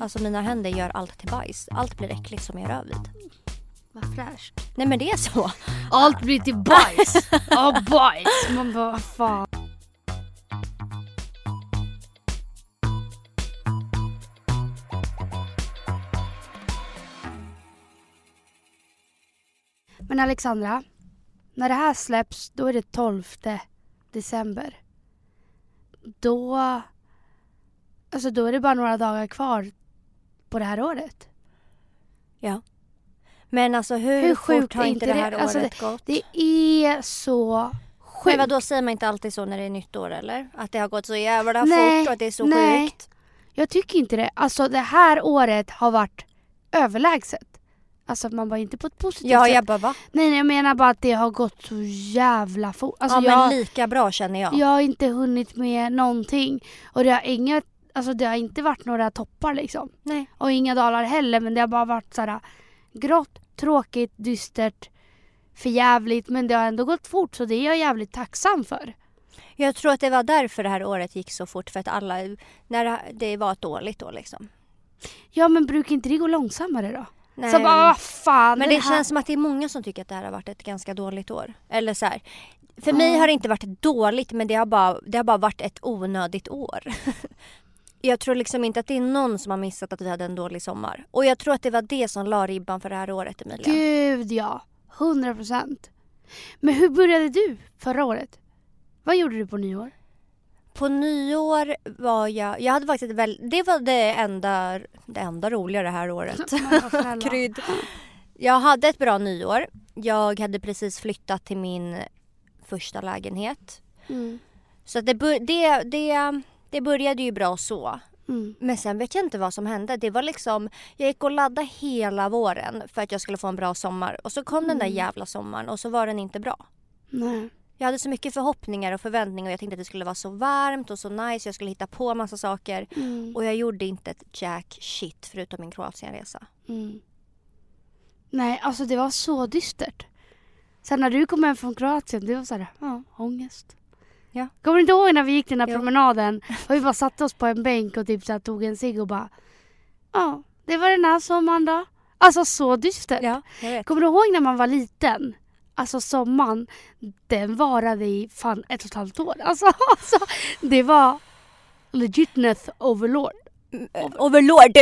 Alltså mina händer gör allt till bajs. Allt blir äckligt som jag rör vid. Vad fräscht. Nej men det är så. Allt blir till bajs. Ja, bajs. Man bara, vad fan. Men Alexandra, när det här släpps då är det 12 december. Då, alltså då är det bara några dagar kvar på det här året. Ja. Men alltså hur, Hur fort sjukt har inte det här det? Alltså, året gått? Det är så sjukt. Men vadå, säger man inte alltid så när det är nytt år eller? Att det har gått så jävla Nej, fort och att det är så nej. sjukt? Jag tycker inte det. Alltså det här året har varit överlägset. Alltså man bara inte på ett positivt Ja, sätt. jag bara va? Nej, nej jag menar bara att det har gått så jävla fort. Alltså ja jag, men lika bra känner jag. jag har inte hunnit med någonting. Och det har inga, alltså det har inte varit några toppar liksom. Nej. Och inga dalar heller men det har bara varit såhär grått, tråkigt, dystert, förjävligt men det har ändå gått fort så det är jag jävligt tacksam för. Jag tror att det var därför det här året gick så fort för att alla, när det- det var dåligt år liksom. Ja men brukar inte det gå långsammare då? Nej. Så bara, vad fan. men det här... känns som att det är många som tycker att det här har varit ett ganska dåligt år. Eller så här. För mig Ja. har det inte varit dåligt men det har bara, det har bara varit ett onödigt år. jag tror liksom inte att det är någon som har missat att vi hade en dålig sommar. Och jag tror att det var det som la ribban för det här året Emilia. Gud ja, 100 procent. Men hur började du förra året? Vad gjorde du på nyår? På nyår var jag, jag hade faktiskt väl, det var det enda, det enda roliga det här året. Krydd. Jag hade ett bra nyår. Jag hade precis flyttat till min första lägenhet. Mm. Så det, det, det, det började ju bra så. Mm. Men sen vet jag inte vad som hände. Det var liksom, jag gick och laddade hela våren för att jag skulle få en bra sommar. Och så kom den där Mm. jävla sommaren och så var den inte bra. Nej. Jag hade så mycket förhoppningar och förväntningar och jag tänkte att det skulle vara så varmt och så nice. Jag skulle hitta på massa saker. Mm. Och jag gjorde inte ett jack shit förutom min Kroatienresa. Mm. Nej, alltså det var så dystert. Sen när du kom hem från Kroatien, det var så här, ja, ångest. Ja. Kommer du inte ihåg när vi gick den här Jo. promenaden och vi bara satte oss på en bänk och typ så här, tog en cigg och bara, ja, det var den här sommaren då. Alltså så dystert. Ja. Kommer du ihåg när man var liten? Alltså sommaren, den varade i fan ett och ett halvt år. Alltså, alltså det var legitness overlord. Overlord!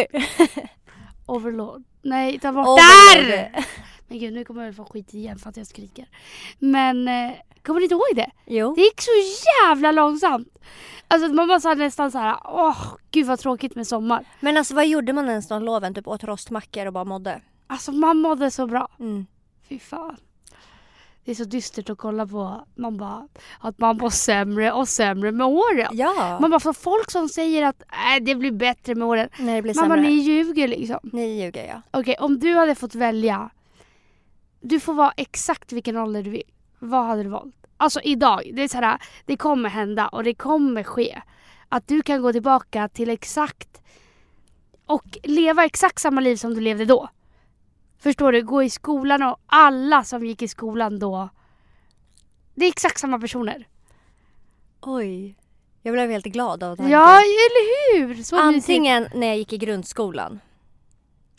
Overlord. Nej, ta bort där! Men gud, nu kommer jag få skit igen för att jag skriker. Men eh, kommer ni inte ihåg det? Jo. Det gick så jävla långsamt. Alltså man bara så nästan så här, åh gud vad tråkigt med sommar. Men alltså vad gjorde man ens de loven? Typ åt rostmackor och bara mådde? Alltså man mådde så bra. Mm. Fy fan. Det är så dystert att kolla på. Man bara, att man mår sämre och sämre med åren. Ja. Man bara, för folk som säger att äh, det blir bättre med åren. Nej det blir Man bara, sämre. ni ljuger liksom. Ni ljuger ja. Okej, om du hade fått välja. Du får vara exakt vilken ålder du vill. Vad hade du valt? Alltså idag, det är så här, det kommer hända och det kommer ske. Att du kan gå tillbaka till exakt och leva exakt samma liv som du levde då. Förstår du? Gå i skolan och alla som gick i skolan då. Det är exakt samma personer. Oj. Jag blev helt glad av tanken. Ja, eller hur? Så mysigt. Antingen när jag gick i grundskolan.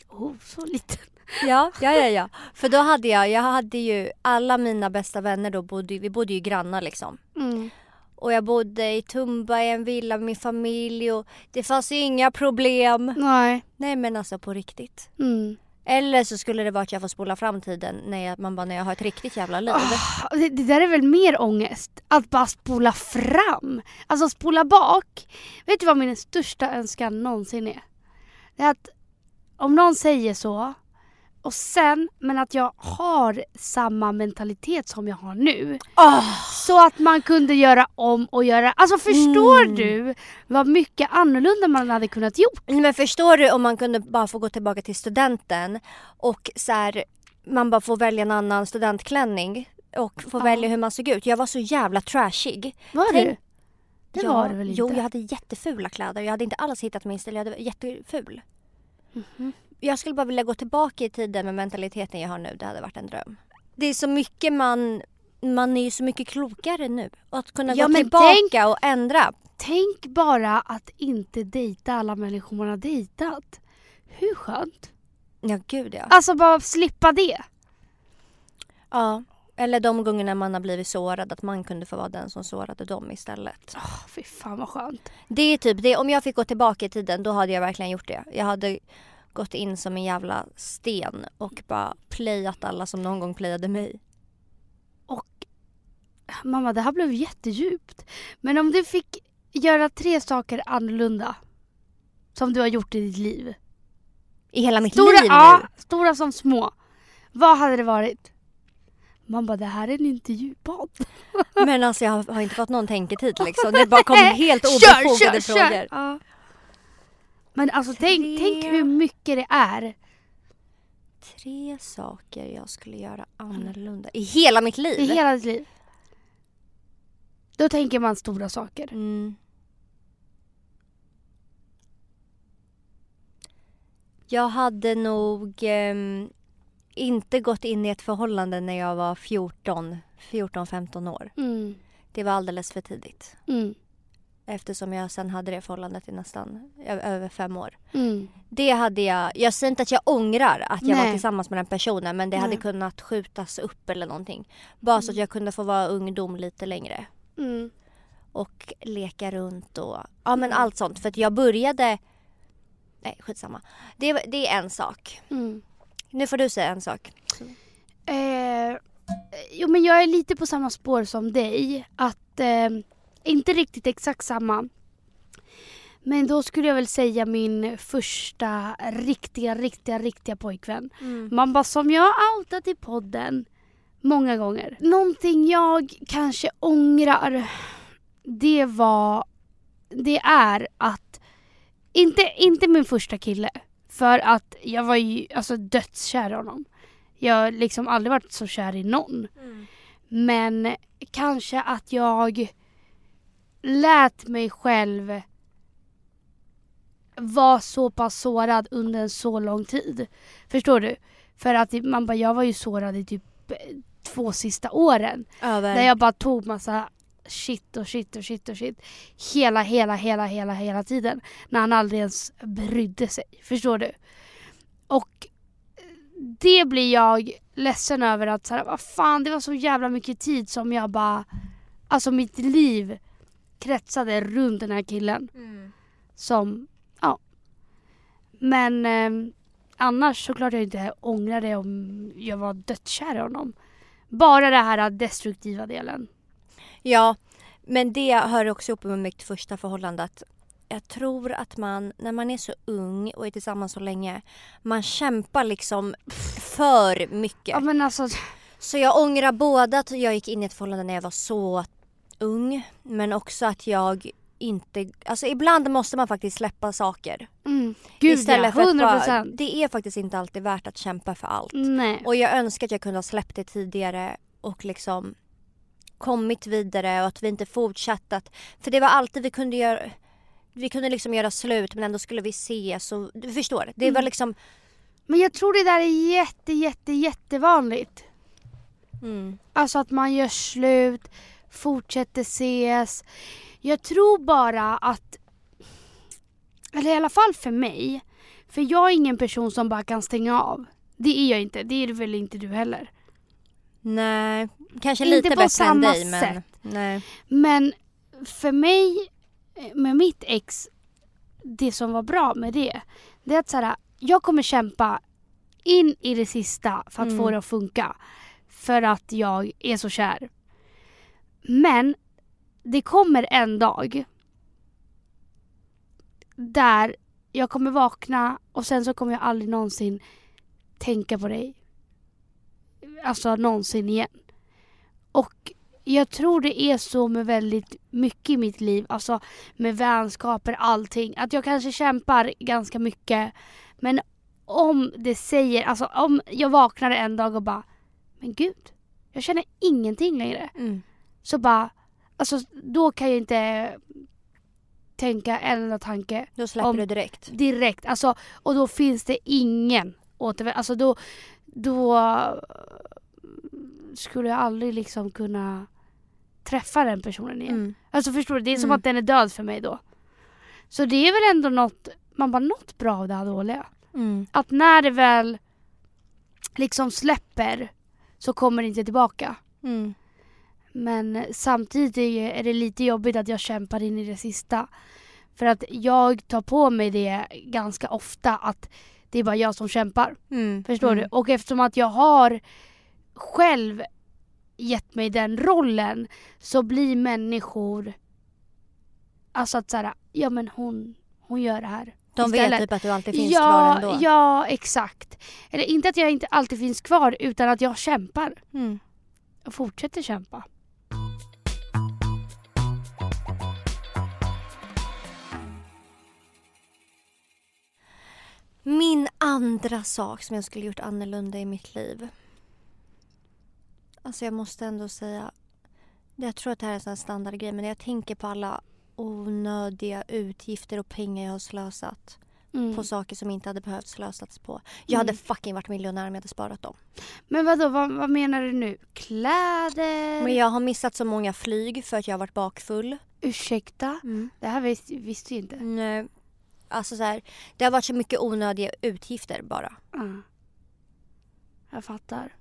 Oh, så liten. Ja, ja, ja, ja. För då hade jag, jag hade ju alla mina bästa vänner då bodde, vi bodde ju grannar liksom. Mm. Och jag bodde i Tumba i en villa med min familj och det fanns ju inga problem. Nej. Nej men alltså på riktigt. Mm. Eller så skulle det vara att jag får spola fram tiden när jag, man bara, när jag har ett riktigt jävla liv. Ah, det, det där är väl mer ångest? Att bara spola fram. Alltså spola bak. Vet du vad min största önskan någonsin är? Det är att om någon säger så och sen, men att jag har samma mentalitet som jag har nu. Så att man kunde göra om och göra... Alltså förstår Mm. du vad mycket annorlunda man hade kunnat gjort? Men förstår du om man kunde bara få gå tillbaka till studenten och så här, man bara får välja en annan studentklänning och få Ja. välja hur man såg ut. Jag var så jävla trashig. Var Tänk- du? Det Ja, var du väl inte? Jo, jag hade jättefula kläder. Jag hade inte alls hittat min stil. Jag hade jätteful. Mhm. Jag skulle bara vilja gå tillbaka i tiden med mentaliteten jag har nu. Det hade varit en dröm. Det är så mycket man... Man är ju så mycket klokare nu. Att kunna Ja, gå tillbaka tänk- och ändra. tänk bara att inte dejta alla människor man har dejtat. Hur skönt? Ja, gud ja. Alltså bara slippa det. Ja. Eller de gångerna man har blivit sårad, att man kunde få vara den som sårade dem istället. Oh, fy fan vad skönt. Det är typ det, om jag fick gå tillbaka i tiden då hade jag verkligen gjort det. Jag hade gått in som en jävla sten och bara playat alla som någon gång playade mig. Och mamma det här blev jättedjupt. Men om du fick göra tre saker annorlunda som du har gjort i ditt liv. I hela mitt Stora, liv nu? ja, stora som små. Vad hade det varit? Man bara, det här är en intervjupodd. Men alltså jag har, inte fått någon tänketid liksom. Det bara kom helt obefogade frågor. Ja. Men alltså tänk, Tre. tänk hur mycket det är. Tre saker jag skulle göra annorlunda i hela mitt liv? i hela ditt liv. Då tänker man stora saker. Mm. Jag hade nog ehm, inte gått in i ett förhållande när jag var 14, 14-15 år. Mm. Det var alldeles för tidigt. Mm. Eftersom jag sen hade det förhållandet i nästan över fem år. Mm. Det hade jag, jag säger inte att jag ångrar att jag var Nej. tillsammans med den personen men det hade Nej. kunnat skjutas upp eller någonting. Bara så att jag kunde få vara ungdom lite längre. Mm. och leka runt och ja men allt sånt. För att jag började... Nej skitsamma. Det, var- det är en sak. Mm. Nu får du säga en sak. Eh, jo men jag är lite på samma spår som dig. Att eh, inte riktigt exakt samma. Men då skulle jag väl säga min första riktiga, riktiga, riktiga pojkvän. Man bara som jag har outat i podden många gånger. Någonting jag kanske ångrar det var, det är att, inte, inte min första kille. För att jag var ju alltså dödskär i honom. Jag har liksom aldrig varit så kär i någon. Men kanske att jag lät mig själv vara så pass sårad under en så lång tid. Förstår du? För att man bara, jag var ju sårad i typ eh, två sista åren. Över. Där jag bara tog massa shit och shit och shit och shit. Hela, hela, hela, hela, hela tiden. När han aldrig ens brydde sig. Förstår du? Och det blir jag ledsen över att så här, vad fan det var så jävla mycket tid som jag bara, alltså mitt liv kretsade runt den här killen. Mm. Som, ja. Men eh, annars såklart jag inte ångrar det om jag var dödskär i honom. Bara det här destruktiva delen. Ja, men det hör också ihop med mitt första förhållande. Att jag tror att man, när man är så ung och är tillsammans så länge, man kämpar liksom för mycket. Ja men alltså, Så jag ångrar både att jag gick in i ett förhållande när jag var så ung, men också att jag inte, alltså ibland måste man faktiskt släppa saker. mm, gud Istället ja, för 100 att bara, det är faktiskt inte alltid värt att kämpa för allt. Nej. Och jag önskar att jag kunde ha släppt det tidigare och liksom kommit vidare och att vi inte fortsatt att, för det var alltid vi kunde göra vi kunde liksom göra slut men ändå skulle vi ses och du förstår. Det var Mm. liksom Men jag tror det där är jätte, jätte, jättevanligt. mm, Alltså att man gör slut, fortsätter ses. Jag tror bara att, eller i alla fall för mig, för jag är ingen person som bara kan stänga av. Det är jag inte, det är väl inte du heller. nej, kanske Inte lite på bättre än dig men sätt. nej. Men för mig, med mitt ex, det som var bra med det, det är att så här, jag kommer kämpa in i det sista för att Mm. få det att funka. För att jag är så kär. Men det kommer en dag där jag kommer vakna och sen så kommer jag aldrig någonsin tänka på dig. Alltså någonsin igen. Och jag tror det är så med väldigt mycket i mitt liv. Alltså med vänskaper, allting. Att jag kanske kämpar ganska mycket. Men om det säger, alltså om jag vaknar en dag och bara Men gud, jag känner ingenting längre. Mm. Så bara, alltså då kan jag inte tänka en enda tanke Då släpper Om- du direkt. direkt. Alltså, och då finns det ingen återvändo. Alltså då, då skulle jag aldrig liksom kunna träffa den personen igen. Mm. Alltså förstår du? Det är som Mm. att den är död för mig då. Så det är väl ändå något, man bara något bra av det här dåliga. Mm. Att när det väl liksom släpper så kommer det inte tillbaka. Mm. Men samtidigt är det lite jobbigt att jag kämpar in i det sista. För att jag tar på mig det ganska ofta att det är bara jag som kämpar. Mm. Förstår mm. du? Och eftersom att jag har själv gett mig den rollen så blir människor Alltså att såhär, ja men hon, hon gör det här. De vet istället. typ att du alltid finns ja, kvar ändå. Ja, exakt. Eller inte att jag inte alltid finns kvar utan att jag kämpar. Mm. Och fortsätter kämpa. Min andra sak som jag skulle gjort annorlunda i mitt liv. Alltså jag måste ändå säga. Jag tror att det här är en standardgrej men jag tänker på alla onödiga utgifter och pengar jag har slösat Mm. på saker som inte hade behövt slösats på. Jag hade Mm. fucking varit miljonär om jag hade sparat dem. Men vadå, vad, vad menar du nu? Kläder? Men jag har missat så många flyg för att jag har varit bakfull. Ursäkta? Det här visste, visste jag inte. Nej. Alltså så här, det har varit så mycket onödiga utgifter bara. Ja. Jag fattar.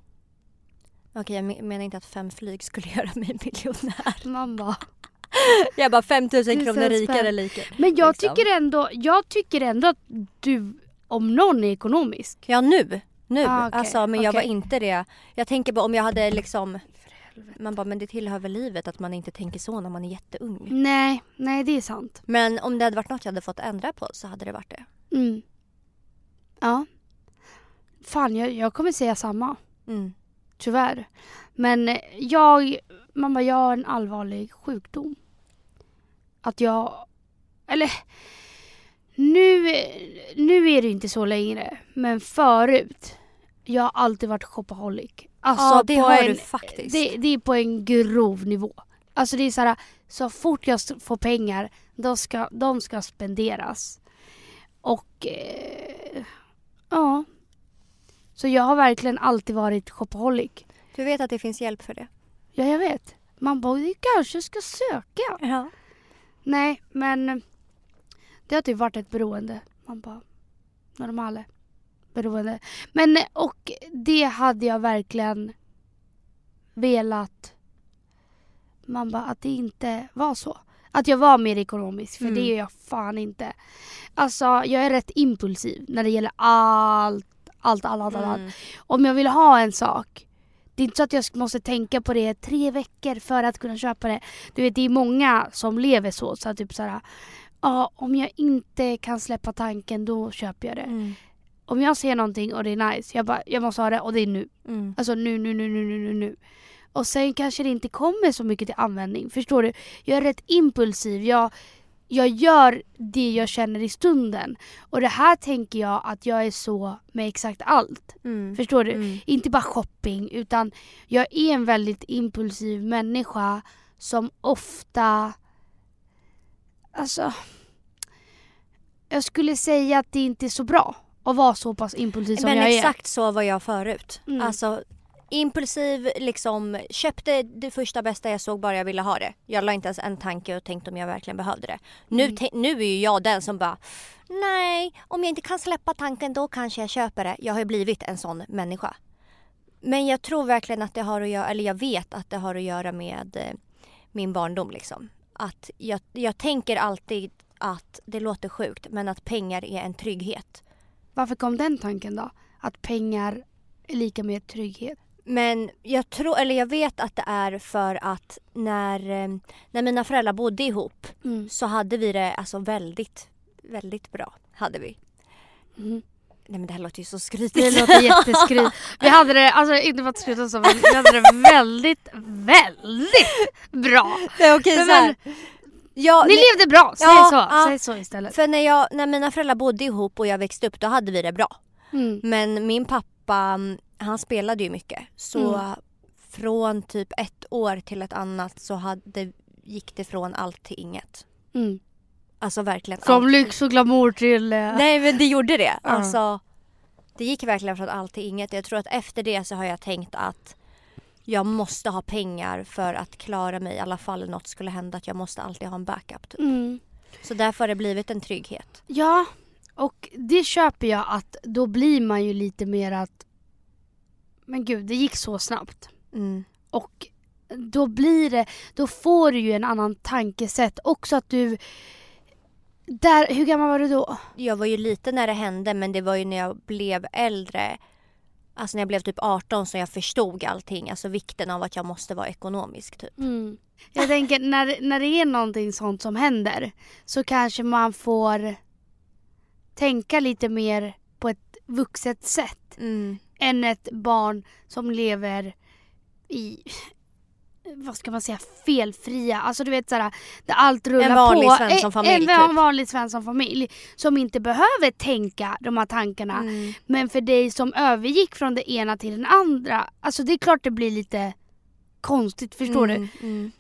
Okej, jag me- menar inte att fem flyg skulle göra mig miljonär. Man bara... Jag bara 5000 Det är kronor rikare lika. Men jag Liksom. tycker ändå, jag tycker ändå att du om någon är ekonomisk. Ja nu. Nu. Ah, okej, Alltså men jag var inte det. Jag tänker på om jag hade liksom man bara men det tillhör väl livet att man inte tänker så när man är jätteung. Nej, nej det är sant. Men om det hade varit något jag hade fått ändra på så hade det varit det. Mm. Ja. Fan, jag, jag kommer säga samma. Mm. Tyvärr. Men jag, mamma jag har en allvarlig sjukdom. Att jag, eller nu, nu är det inte så längre. Men förut, jag har alltid varit shopaholic. Alltså ja det har en, du faktiskt. Det, det är på en grov nivå. Alltså det är så här, så fort jag får pengar, då ska, de ska spenderas. Och eh, ja. Så jag har verkligen alltid varit shopaholic. Du vet att det finns hjälp för det. Ja, jag vet. Man bara, du kanske ska söka. Ja. Nej, men det har typ varit ett beroende. Man bara, normala beroende. Men och det hade jag verkligen velat. Man bara, att det inte var så. Att jag var mer ekonomisk, för Mm. det är jag fan inte. Alltså, jag är rätt impulsiv när det gäller allt, allt, allt, allt, allt. Mm. Om jag vill ha en sak, det är inte så att jag måste tänka på det tre veckor för att kunna köpa det. Du vet, det är många som lever så. så att typ så här, ja, om jag inte kan släppa tanken då köper jag det. Mm. Om jag ser någonting och det är nice, jag bara, jag måste ha det och det är nu. Mm. Alltså nu, nu, nu, nu, nu, nu, nu. Och sen kanske det inte kommer så mycket till användning. Förstår du? Jag är rätt impulsiv. Jag, jag gör det jag känner i stunden. Och det här tänker jag att jag är så med exakt allt. Mm. Förstår du? Mm. Inte bara shopping utan jag är en väldigt impulsiv människa som ofta... Alltså... Jag skulle säga att det inte är så bra att vara så pass impulsiv som Men jag är. exakt så var jag förut. Mm. Alltså impulsiv, liksom köpte det första bästa jag såg bara jag ville ha det. Jag la inte ens en tanke och tänkte om jag verkligen behövde det. Nu, Mm. nu är ju jag den som bara nej, om jag inte kan släppa tanken då kanske jag köper det. Jag har ju blivit en sån människa. Men jag tror verkligen att det har att göra, eller jag vet att det har att göra med eh, min barndom liksom. Att jag, jag tänker alltid att det låter sjukt men att pengar är en trygghet. Varför kom den tanken då? Att pengar är lika med trygghet? Men jag tror, eller jag vet att det är för att när, eh, när mina föräldrar bodde ihop Mm. så hade vi det alltså väldigt, väldigt bra. Hade vi. Mm. Nej men det här låter ju så Det skrytigt. låter jätteskryt. Vi hade det, alltså inte för att skryta så, men vi hade det väldigt, väldigt bra. Nej, okej, Men- så här. Ja, Ni nej, levde bra, säg Ja, så. ja. Säg så istället. för när, jag, när mina föräldrar bodde ihop och jag växte upp då hade vi det bra. Mm. Men min pappa, han spelade ju mycket. Så Mm. från typ ett år till ett annat så hade, gick det från allt till inget. Mm. Alltså verkligen Från allt. lyx och glamour till... eh, Nej men det gjorde det. Alltså, det gick verkligen från allt till inget. Jag tror att efter det så har jag tänkt att jag måste ha pengar för att klara mig i alla fall något skulle hända. Att jag måste alltid ha en backup. Typ. Mm. Så därför har det blivit en trygghet. Ja, och det köper jag att då blir man ju lite mer att men gud, det gick så snabbt. Mm. Och då blir det, då får du ju en annan tankesätt. Också att du, där, hur gammal var du då? Jag var ju lite när det hände men det var ju när jag blev äldre. Alltså när jag blev typ 18 som jag förstod allting. Alltså vikten av att jag måste vara ekonomisk typ. Mm. Jag tänker när, när det är någonting sånt som händer så kanske man får tänka lite mer på ett vuxet sätt Mm. än ett barn som lever i vad ska man säga, felfria. Alltså du vet såhär, där allt rullar En vanlig på. Svenssonfamilj, En, en typ. vanlig Svenssonfamilj som inte behöver tänka de här tankarna. Mm. Men för dig som övergick från det ena till den andra, alltså det är klart det blir lite konstigt, förstår du? Mm. Mm.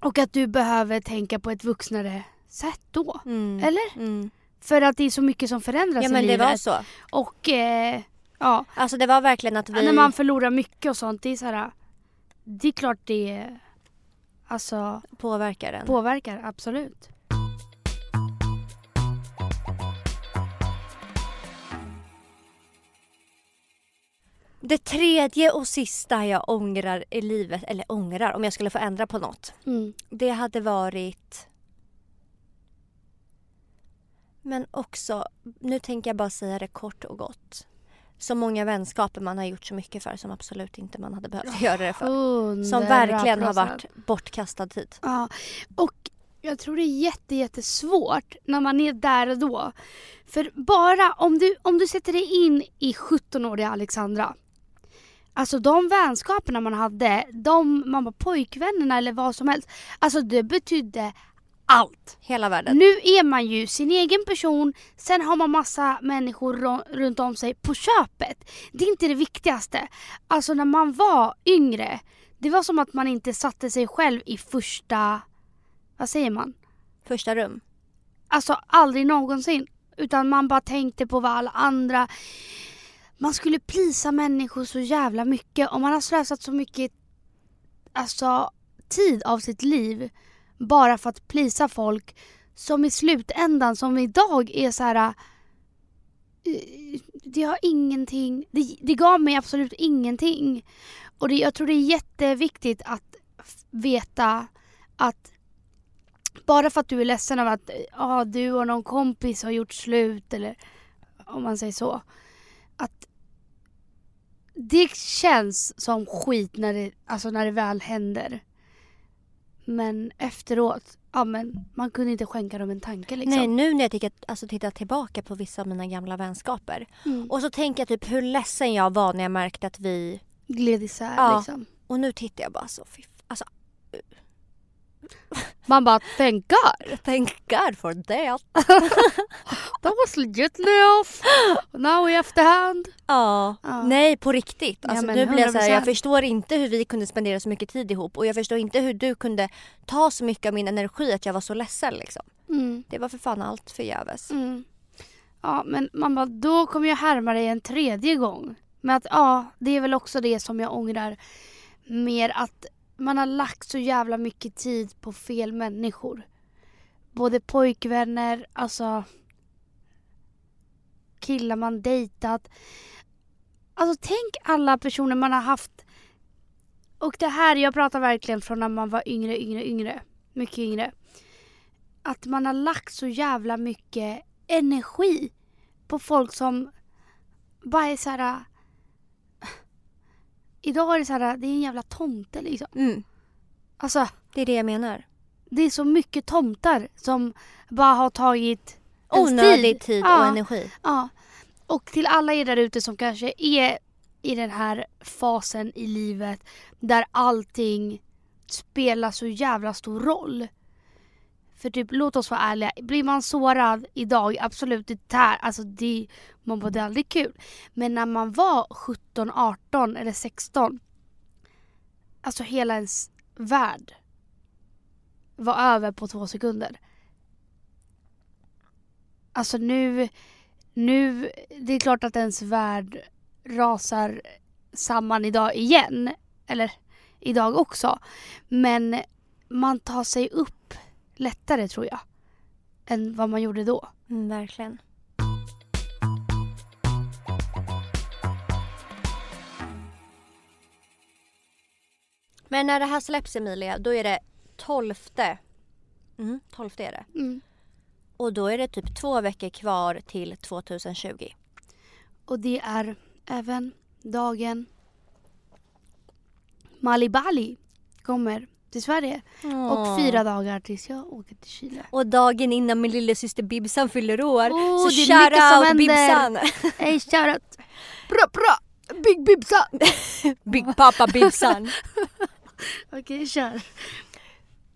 Och att du behöver tänka på ett vuxnare sätt då. Mm. Eller? Mm. För att det är så mycket som förändras Ja i men det livet. var så. Och eh, ja, Alltså det var verkligen att vi... när man förlorar mycket och sånt, det är så här. Det är klart det alltså, påverkar den. påverkar, absolut. Det tredje och sista jag ångrar i livet, eller ångrar om jag skulle få ändra på något. Mm. Det hade varit... Men också, nu tänker jag bara säga det kort och gott. Så många vänskaper man har gjort så mycket för som absolut inte man hade behövt göra det för. Som verkligen har varit bortkastad tid. Ja, och jag tror det är jätte, jättesvårt när man är där och då. För bara om du, om du sätter dig in i 17-åriga Alexandra. Alltså de vänskaperna man hade, de man var pojkvännerna eller vad som helst. Alltså det betydde allt. Hela världen. Nu är man ju sin egen person, sen har man massa människor runt om sig på köpet. Det är inte det viktigaste. Alltså när man var yngre, det var som att man inte satte sig själv i första, vad säger man? Första rum. Alltså aldrig någonsin. Utan man bara tänkte på vad alla andra... Man skulle plisa människor så jävla mycket och man har slösat så mycket alltså, tid av sitt liv bara för att plisa folk som i slutändan, som idag är så här... Eh, det har ingenting... Det, det gav mig absolut ingenting. Och det, jag tror det är jätteviktigt att veta att bara för att du är ledsen av att eh, ah, du och någon kompis har gjort slut eller om man säger så. Att det känns som skit när det, alltså när det väl händer. Men efteråt, ja men man kunde inte skänka dem en tanke liksom. Nej, nu när jag tittar, alltså, tittar tillbaka på vissa av mina gamla vänskaper. Mm. Och så tänker jag typ hur ledsen jag var när jag märkte att vi... Gled isär Ja. liksom. Och nu tittar jag bara så, fy, Man bara, thank God. thank God for that. That was legit love. Now we have the hand. Ja. Ja. Nej, på riktigt. Ja, Alltså, men nu blir jag så här, jag 100%. förstår inte hur vi kunde spendera så mycket tid ihop och jag förstår inte hur du kunde ta så mycket av min energi att jag var så ledsen liksom. Mm. Det var för fan allt förgäves. Mm. Ja, men man bara, då kommer jag härma dig en tredje gång. Men att ja, det är väl också det som jag ångrar mer att man har lagt så jävla mycket tid på fel människor. Både pojkvänner, alltså killar man dejtat. Alltså tänk alla personer man har haft. Och det här, jag pratar verkligen från när man var yngre, yngre, yngre. Mycket yngre. Att man har lagt så jävla mycket energi på folk som bara är så här. Idag är det så här, det är en jävla tomte liksom. Mm. Alltså, Det är det jag menar. det är så mycket tomtar som bara har tagit Onödig tid, och Ja. energi. Ja. Och till alla er där ute som kanske är i den här fasen i livet där allting spelar så jävla stor roll. För typ, låt oss vara ärliga. Blir man sårad idag, absolut, det tär. Alltså det, man bara, det är aldrig kul. Men när man var 17, 18 eller 16. Alltså hela ens värld var över på två sekunder. Alltså nu, nu, det är klart att ens värld rasar samman idag igen. Eller idag också. Men man tar sig upp lättare tror jag. Än vad man gjorde då. Mm, verkligen. Men när det här släpps Emilia, då är det 12. Mm, 12 är det. Mm. Och då är det typ två veckor kvar till 2020. Och det är även dagen Malibali kommer till Sverige. Och fyra dagar tills jag åker till Chile. Och dagen innan min lillasyster Bibsan fyller år. Oh, så shoutout. Bibsan! Hej shoutout! Bra bra! Big Bibsa! Big Papa Bibsan. Okej kör.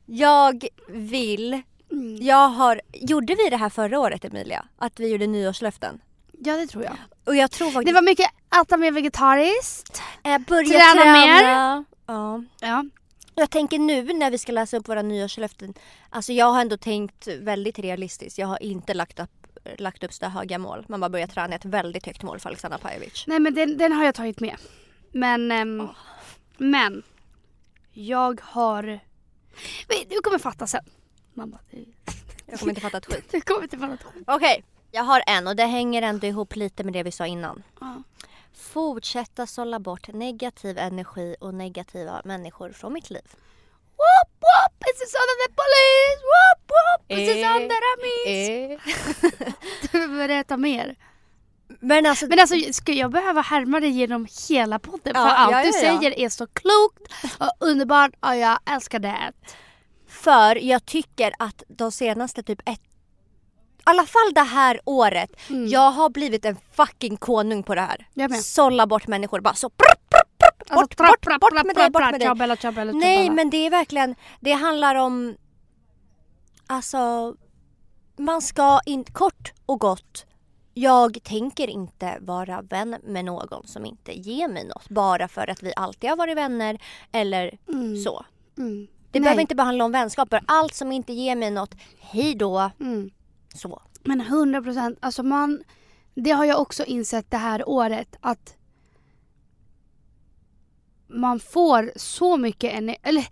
Jag vill, Mm. jag har, gjorde vi det här förra året Emilia? Att vi gjorde nyårslöften? Ja det tror jag. Och jag tror faktiskt... Det var mycket äta mer vegetariskt. Eh, börja Träna träna, mer. Ja. Ja. Jag tänker nu när vi ska läsa upp våra nyårslöften. Alltså jag har ändå tänkt väldigt realistiskt. Jag har inte lagt upp, lagt upp så höga mål. Man bara börjar träna ett väldigt högt mål för Alexandra Pajovic. Nej men den, den har jag tagit med. Men, ehm, men. Jag har... Du kommer fatta sen. Man bara, det- Jag kommer inte fatta ett skit. du kommer inte fatta ett skit. Okej, jag har en och det hänger ändå ihop lite med det vi sa innan. Ja. Fortsätta sålla bort negativ energi och negativa människor från mitt liv. Whoop whoop, it's the son of the police! Whoop whoop, it's the Eh, son that I miss! Du berätta mer. Men alltså, Men alltså ska jag behöva härma dig genom hela podden? Ja, för allt ja, du ja, ja. säger är så klokt och underbart och jag älskar det. för jag tycker att de senaste typ ett alla fall det här året. Mm. Jag har blivit en fucking konung på det här. Sålla bort människor. Bara så bort, bort, bort, Alltså, bort, bort med dig, bort med dig. Nej men det är verkligen, det handlar om Alltså Man ska inte, kort och gott Jag tänker inte vara vän med någon som inte ger mig något bara för att vi alltid har varit vänner eller Mm. så. Mm. Det Nej. behöver inte bara handla om vänskaper. Allt som inte ger mig något, hej då. Mm. Så. Men 100 procent, alltså man... Det har jag också insett det här året att man får så mycket energi, eller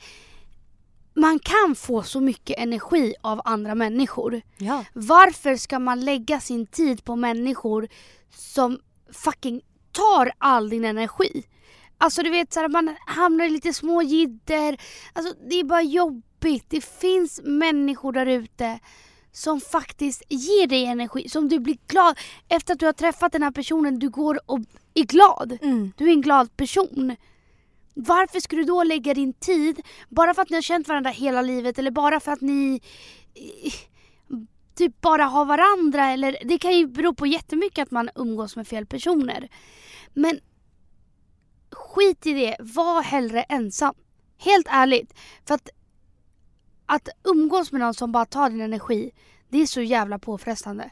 man kan få så mycket energi av andra människor. Ja. Varför ska man lägga sin tid på människor som fucking tar all din energi? Alltså du vet såhär, man hamnar i lite små jidder. Alltså det är bara jobbigt. Det finns människor där ute som faktiskt ger dig energi, som du blir glad efter att du har träffat den här personen. Du går och är glad. Mm. Du är en glad person. Varför ska du då lägga din tid bara för att ni har känt varandra hela livet eller bara för att ni eh, typ bara har varandra eller det kan ju bero på jättemycket att man umgås med fel personer. Men skit i det, var hellre ensam. Helt ärligt. För att att umgås med någon som bara tar din energi, det är så jävla påfrestande.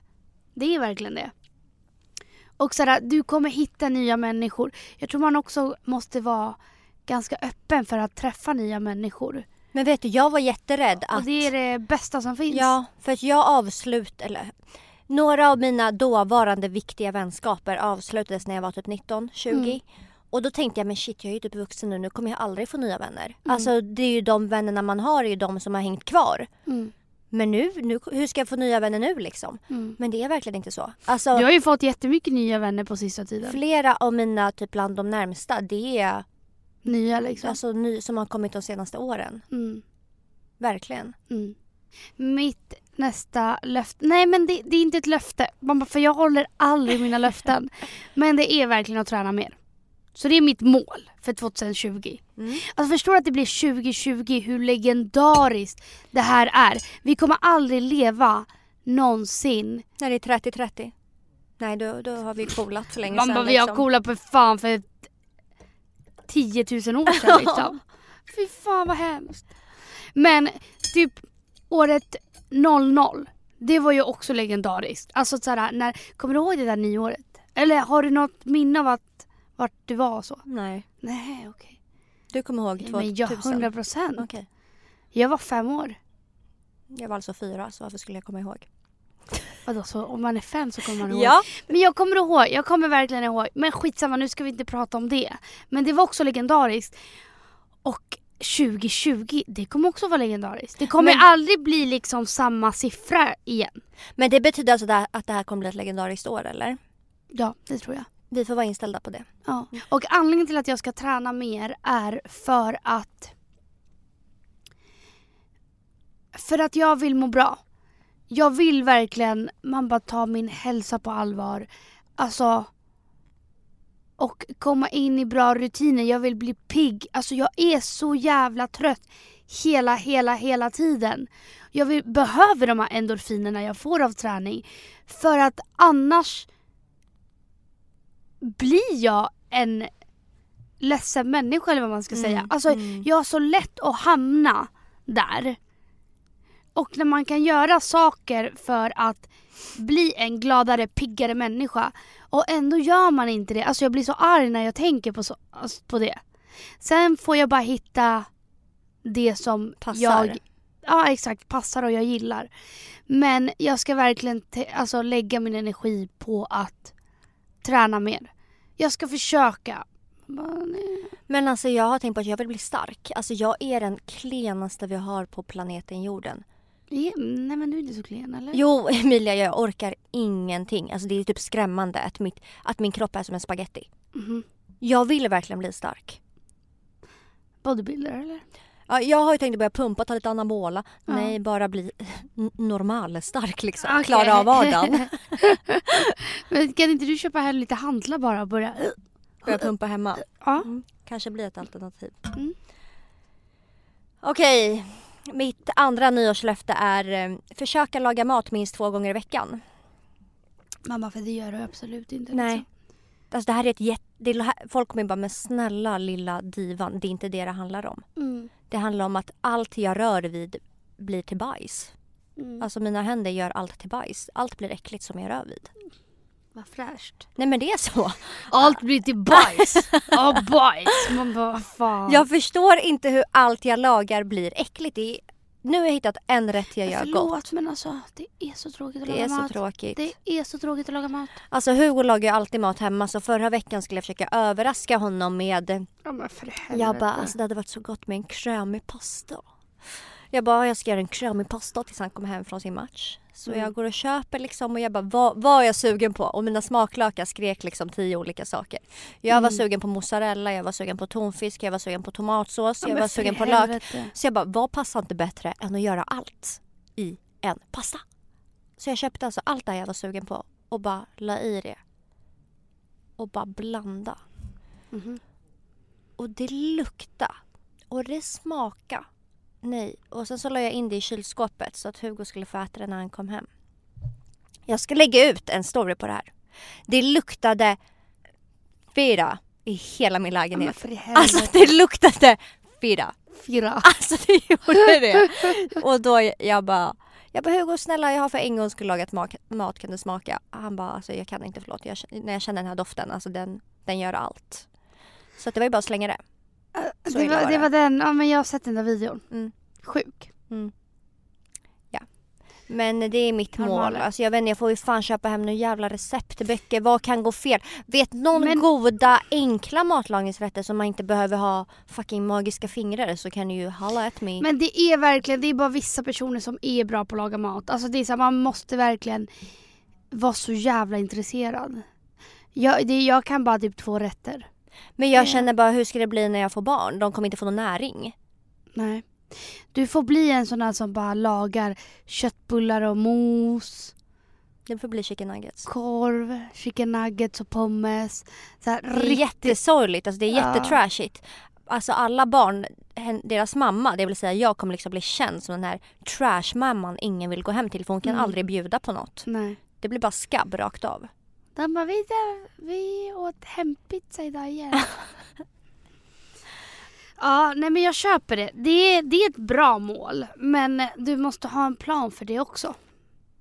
Det är verkligen det. Och sådär, du kommer hitta nya människor. Jag tror man också måste vara ganska öppen för att träffa nya människor. Men vet du, jag var jätterädd att... Och det är det bästa som finns. Ja, för att jag avslut eller några av mina dåvarande viktiga vänskaper avslutades när jag var typ 19, 20. Mm. Och då tänkte jag men shit jag är ju typ vuxen nu, nu kommer jag aldrig få nya vänner. Mm. Alltså det är ju de vännerna man har är ju de som har hängt kvar. Mm. Men nu, nu hur ska jag få nya vänner nu liksom? Mm. Men det är verkligen inte så. Alltså Jag har ju fått jättemycket nya vänner på sista tiden. flera av mina typ bland de närmsta det är Nya liksom. alltså ny, som har kommit de senaste åren. Mm. Verkligen. Mm. Mitt nästa löfte, nej men det, det är inte ett löfte. För jag håller aldrig mina löften. Men det är verkligen att träna mer. Så det är mitt mål för 2020. Mm. Alltså förstår du att det blir 2020 hur legendariskt det här är. Vi kommer aldrig leva någonsin. När det är 30-30. Nej då, då har vi coolat för länge Man sedan. bara, vi har liksom. coolat på fan för 10 000 år sedan liksom. Fy fan vad hemskt. Men typ året 00, det var ju också legendariskt. Alltså såhär, när, kommer du ihåg det där nyåret? Eller har du något minne av att, vart du var och så? Nej, Nej okej. du kommer ihåg 2000? Men jag 100 procent. Okej. Jag var fem år. Jag var alltså fyra så varför skulle jag komma ihåg? Vadå, så om man är fem så kommer man ihåg? Ja. Men jag kommer ihåg, jag kommer verkligen ihåg. Men skitsamma, nu ska vi inte prata om det. Men det var också legendariskt. Och 2020, det kommer också vara legendariskt. Det kommer Men- aldrig bli liksom samma siffra igen. Men det betyder alltså det- att det här kommer bli ett legendariskt år eller? Ja, det tror jag. Vi får vara inställda på det. Ja. Och anledningen till att jag ska träna mer är för att för att jag vill må bra. Jag vill verkligen, man bara ta min hälsa på allvar. Alltså och komma in i bra rutiner. Jag vill bli pigg. Alltså jag är så jävla trött hela, hela, hela tiden. Jag vill, behöver de här endorfinerna jag får av träning. För att annars blir jag en ledsen människa eller vad man ska säga. Mm, Alltså mm. jag har så lätt att hamna där. Och när man kan göra saker för att bli en gladare, piggare människa och ändå gör man inte det. Alltså jag blir så arg när jag tänker på, så, alltså på det. Sen får jag bara hitta det som Passar. jag Ja exakt, passar och jag gillar. Men jag ska verkligen alltså, lägga min energi på att träna mer. Jag ska försöka. Men alltså jag har tänkt på att jag vill bli stark. Alltså jag är den klenaste vi har på planeten jorden. Ja, Nej men du är inte så klen eller? Jo Emilia jag orkar ingenting. Alltså det är typ skrämmande att, mitt, att min kropp är som en spaghetti. Mhm. Jag vill verkligen bli stark. Bodybuilder eller? Ja, jag har ju tänkt att börja pumpa, ta lite anabola. Ja. Nej, bara bli normal stark liksom. Okej. Klara av vardagen. Men kan inte du köpa hem lite hantlar bara och börja? Börja pumpa hemma. Ja. Mm, kanske blir ett alternativ. Mm. Okej, mitt andra nyårslöfte är eh, försöka laga mat minst två gånger i veckan. Mamma för det gör du absolut inte. Nej. Liksom. Alltså det här är ett jätte... Är, folk kommer bara men snälla lilla divan, det är inte det det handlar om. Mm. Det handlar om att allt jag rör vid blir till bajs. Mm. Alltså mina händer gör allt till bajs. Allt blir äckligt som jag rör vid. Vad fräscht. Nej men det är så. Allt blir till bajs. Ja bajs. Man bara fan. Jag förstår inte hur allt jag lagar blir äckligt. Det är, nu har jag hittat en rätt jag gör Förlåt gott. men alltså det är så tråkigt att Det laga är så mat. tråkigt. Det är så tråkigt att laga mat. Alltså Hugo lagar ju alltid mat hemma så förra veckan skulle jag försöka överraska honom med Ja men för helvete. Jag bara, alltså det hade varit så gott med en krämig pasta. Jag bara, jag ska göra en krämig pasta tills han kommer hem från sin match. Så Mm. jag går och köper liksom och jag bara, vad, vad är jag sugen på? Och mina smaklökar skrek liksom tio olika saker. Jag var Mm. sugen på mozzarella, jag var sugen på tonfisk, jag var sugen på tomatsås, Ja, jag var sugen på lök. Så jag bara, vad passar inte bättre än att göra allt i en pasta? Så jag köpte alltså allt det jag var sugen på och bara la i det. Och bara blanda. Mhm. Och det lukta och det smaka. Nej, och sen så la jag in det i kylskåpet så att Hugo skulle få äta det när han kom hem. Jag ska lägga ut en story på det här. Det luktade fyra i hela min lägenhet. Alltså det luktade fyra. Fyra. Alltså det gjorde det. Och då jag bara, jag bara Hugo snälla jag har för en gång skulle lagat mat, mat kan du smaka? Han bara alltså jag kan inte förlåt. Jag, när jag känner den här doften, alltså den, den gör allt. Så det var ju bara att slänga det. Så det, var, det var den, ja men jag har sett den där videon. Mm. Sjuk. Mm. Ja. Men det är mitt Normala. mål. Alltså jag vet inte, jag får ju fan köpa hem några jävla receptböcker. Vad kan gå fel? Vet någon Men- goda enkla matlagningsrätter som man inte behöver ha fucking magiska fingrar så kan ni ju halla at me. Men det är verkligen, det är bara vissa personer som är bra på att laga mat. Alltså det är så här, man måste verkligen vara så jävla intresserad. Jag, det, jag kan bara typ två rätter. Men jag känner bara hur ska det bli när jag får barn? De kommer inte få någon näring. Nej. Du får bli en sån här som bara lagar köttbullar och mos, Det får bli chicken nuggets. korv, chicken nuggets och pommes. Så här, Det är riktigt. jättesorgligt, alltså det är Ja. jättetrashigt. Alltså alla barn, deras mamma, det vill säga jag kommer liksom bli känd som den här trashmamman ingen vill gå hem till för hon kan Mm. aldrig bjuda på något. Nej. Det blir bara skabb rakt av. De bara, vi, där, vi åt hempizza idag igen. ja, nej men jag köper det. Det är, det är ett bra mål. Men du måste ha en plan för det också.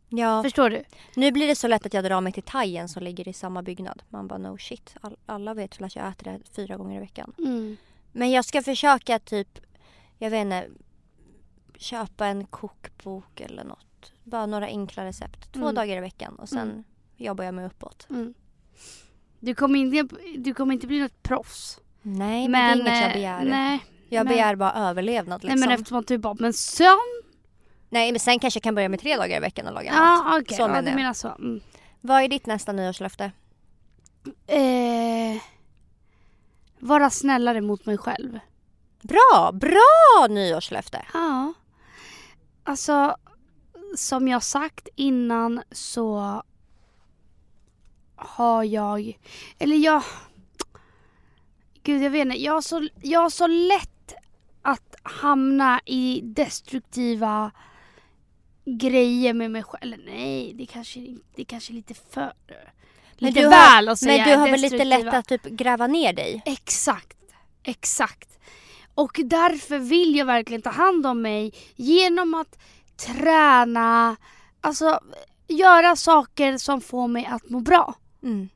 Ja. Förstår du? Nu blir det så lätt att jag drar mig till thaien som ligger i samma byggnad. Man bara no shit. All, alla vet väl att jag äter det fyra gånger i veckan. Mm. Men jag ska försöka typ, jag vet inte, köpa en kokbok eller något. Bara några enkla recept. Två Mm. dagar i veckan och sen Mm. Jobbar jag mig uppåt. Mm. Du, kommer inte, du kommer inte bli något proffs. Nej men, det är inget jag eh, begär. Nej, Jag Men- begär bara överlevnad liksom. Nej men eftersom att du bara, men sen? Nej men sen kanske jag kan börja med tre dagar i veckan och laga mat. Ja okej, Så ja, menar jag. menar så. Mm. Vad är ditt nästa nyårslöfte? Eh, vara snällare mot mig själv. Bra, bra nyårslöfte! Ja. Alltså, som jag sagt innan så har jag, eller jag, gud jag vet inte, jag har så, jag har så lätt att hamna i destruktiva grejer med mig själv. Eller nej, det kanske, det kanske är lite för, Men lite du har- väl att säga Men du har väl lite lätt att typ gräva ner dig? Exakt, exakt. Och därför vill jag verkligen ta hand om mig genom att träna, alltså göra saker som får mig att må bra. Mm.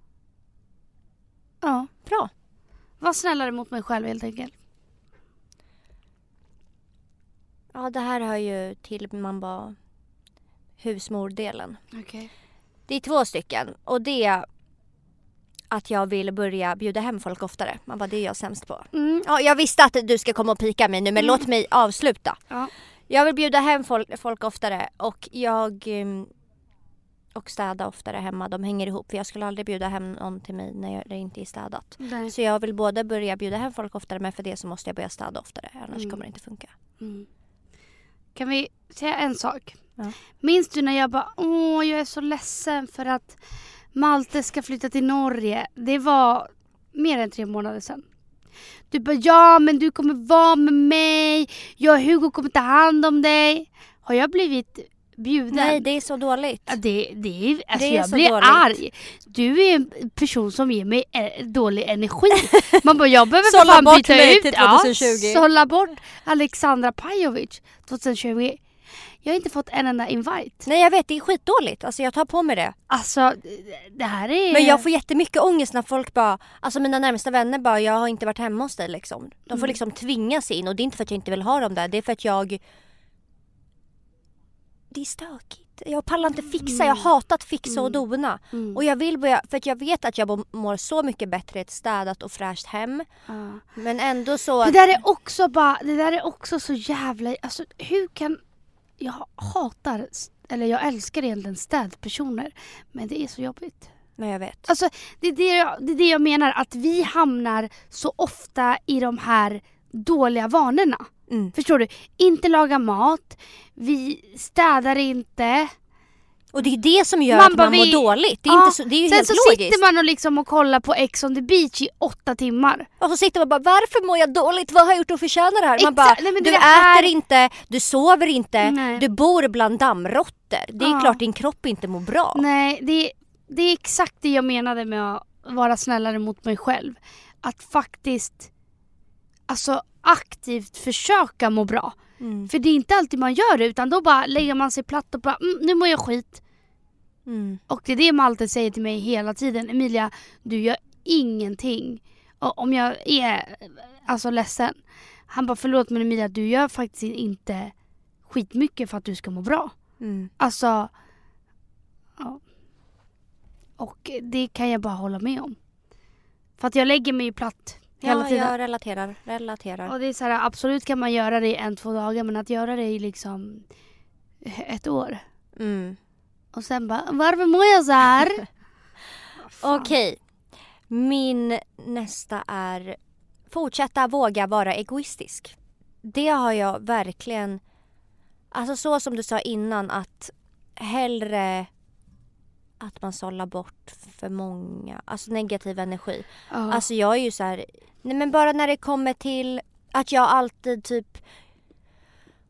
Ja, Bra. var snällare mot mig själv helt enkelt. Ja det här hör ju till man bara husmordelen. Okej. Det är två stycken och det är att jag vill börja bjuda hem folk oftare. Man bara det är jag sämst på. Mm. Ja, jag visste att du ska komma och pika mig nu men Mm. låt mig avsluta. Ja. Jag vill bjuda hem folk, folk oftare och jag ehm, och städa oftare hemma. De hänger ihop för jag skulle aldrig bjuda hem någon till mig när jag- det inte är städat. Nej. Så jag vill både börja bjuda hem folk oftare men för det så måste jag börja städa oftare annars Mm. kommer det inte funka. Mm. Kan vi säga en sak? Ja. Minns du när jag bara åh jag är så ledsen för att Malte ska flytta till Norge. Det var mer än tre månader sedan. Du bara ja men du kommer vara med mig. Jag och Hugo kommer ta hand om dig. Har jag blivit bjuden? Nej det är så dåligt. Ja, det, det är, alltså Det är jag så blir dåligt. arg. Du är en person som ger mig eh, dålig energi. Man bara, jag behöver Sålla fan bort byta mig ut. till 2020. Ja, sålla bort Alexandra Pajovic 2020. Jag har inte fått en enda invite. Nej jag vet det är skitdåligt. Alltså jag tar på mig det. Alltså, det här är... Men jag får jättemycket ångest när folk bara, alltså mina närmsta vänner bara jag har inte varit hemma hos dig liksom. De får Mm. liksom tvinga sig in och det är inte för att jag inte vill ha dem där. Det är för att jag Det är stökigt. Jag pallar inte fixa. Jag har hatat fixa och Mm. dona. Mm. Och jag vill börja, för att jag vet att jag mår- så mycket bättre i ett städat och fräscht hem. Ja. Men ändå så... Det där är också bara, det där är också så jävla, alltså hur kan, jag hatar, eller jag älskar egentligen städpersoner. Men det är så jobbigt. Men jag vet. Alltså det är det, jag, det är det jag menar, att vi hamnar så ofta i de här dåliga vanorna. Mm. Förstår du? Inte laga mat, vi städar inte. Och det är det som gör Man att bara, man mår vi- dåligt. Det är, Ja, inte så, det är ju Sen helt så logiskt. sitter man och, liksom och kollar på Ex on the beach i åtta timmar. Och så sitter man bara varför mår jag dåligt? Vad har jag gjort att förtjäna det här? Man bara Nej, du här- äter inte, du sover inte, Nej. du bor bland dammråttor. Det är Ja. klart din kropp inte mår bra. Nej, det, det är exakt det jag menade med att vara snällare mot mig själv. Att faktiskt alltså aktivt försöka må bra. Mm. För det är inte alltid man gör det utan då bara lägger man sig platt och bara mm, nu mår jag skit. Mm. Och det är det Malte säger till mig hela tiden. Emilia, du gör ingenting. Och om jag är alltså ledsen. Han bara förlåt men Emilia du gör faktiskt inte skitmycket för att du ska må bra. Mm. Alltså. Ja. Och det kan jag bara hålla med om. För att jag lägger mig ju platt hela Ja, tiden. jag relaterar. relaterar. Och det är så här, absolut kan man göra det i en, två dagar men att göra det i liksom ett år. Mm. Och sen bara, varför mår jag så här? Okej. Min nästa är fortsätta våga vara egoistisk. Det har jag verkligen, alltså så som du sa innan att hellre att man sållar bort för många, alltså negativ energi. Ja. Alltså jag är ju så här, nej men bara när det kommer till att jag alltid typ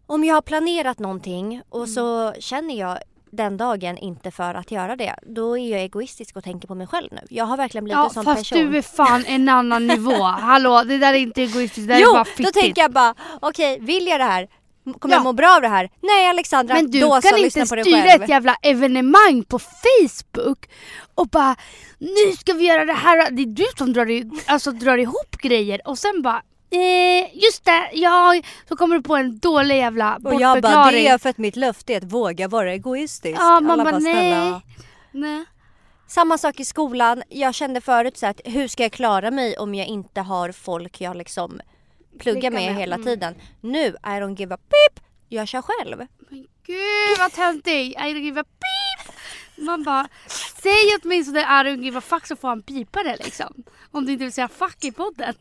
om jag har planerat någonting och Mm. så känner jag den dagen inte för att göra det, då är jag egoistisk och tänker på mig själv nu. Jag har verkligen blivit ja en sån fast person. du är fan en annan nivå. Hallå, det där är inte egoistiskt, det där är jo, bara då fittigt. tänker jag bara, okej vill jag det här? Kommer Ja. jag må bra av det här? Nej Alexandra, Men du då kan så inte styra ett jävla evenemang på Facebook och bara nu ska vi göra det här. Det är du som drar, i, alltså, drar ihop grejer och sen bara eh, just det, ja, så kommer du på en dålig jävla och jag bara, bortförklaring. det är för att mitt löfte är att våga vara egoistisk. Ja, man bara, nej. Nej. Samma sak i skolan. Jag kände förut så att hur ska jag klara mig om jag inte har folk jag liksom plugga med, med, hela mm. tiden. Nu, I don't give a pip, jag kör själv. Men gud vad töntig! I don't give a beep! Man bara, säg åtminstone I don't give a fuck så får han pipa det liksom. Om du inte vill säga fuck i podden.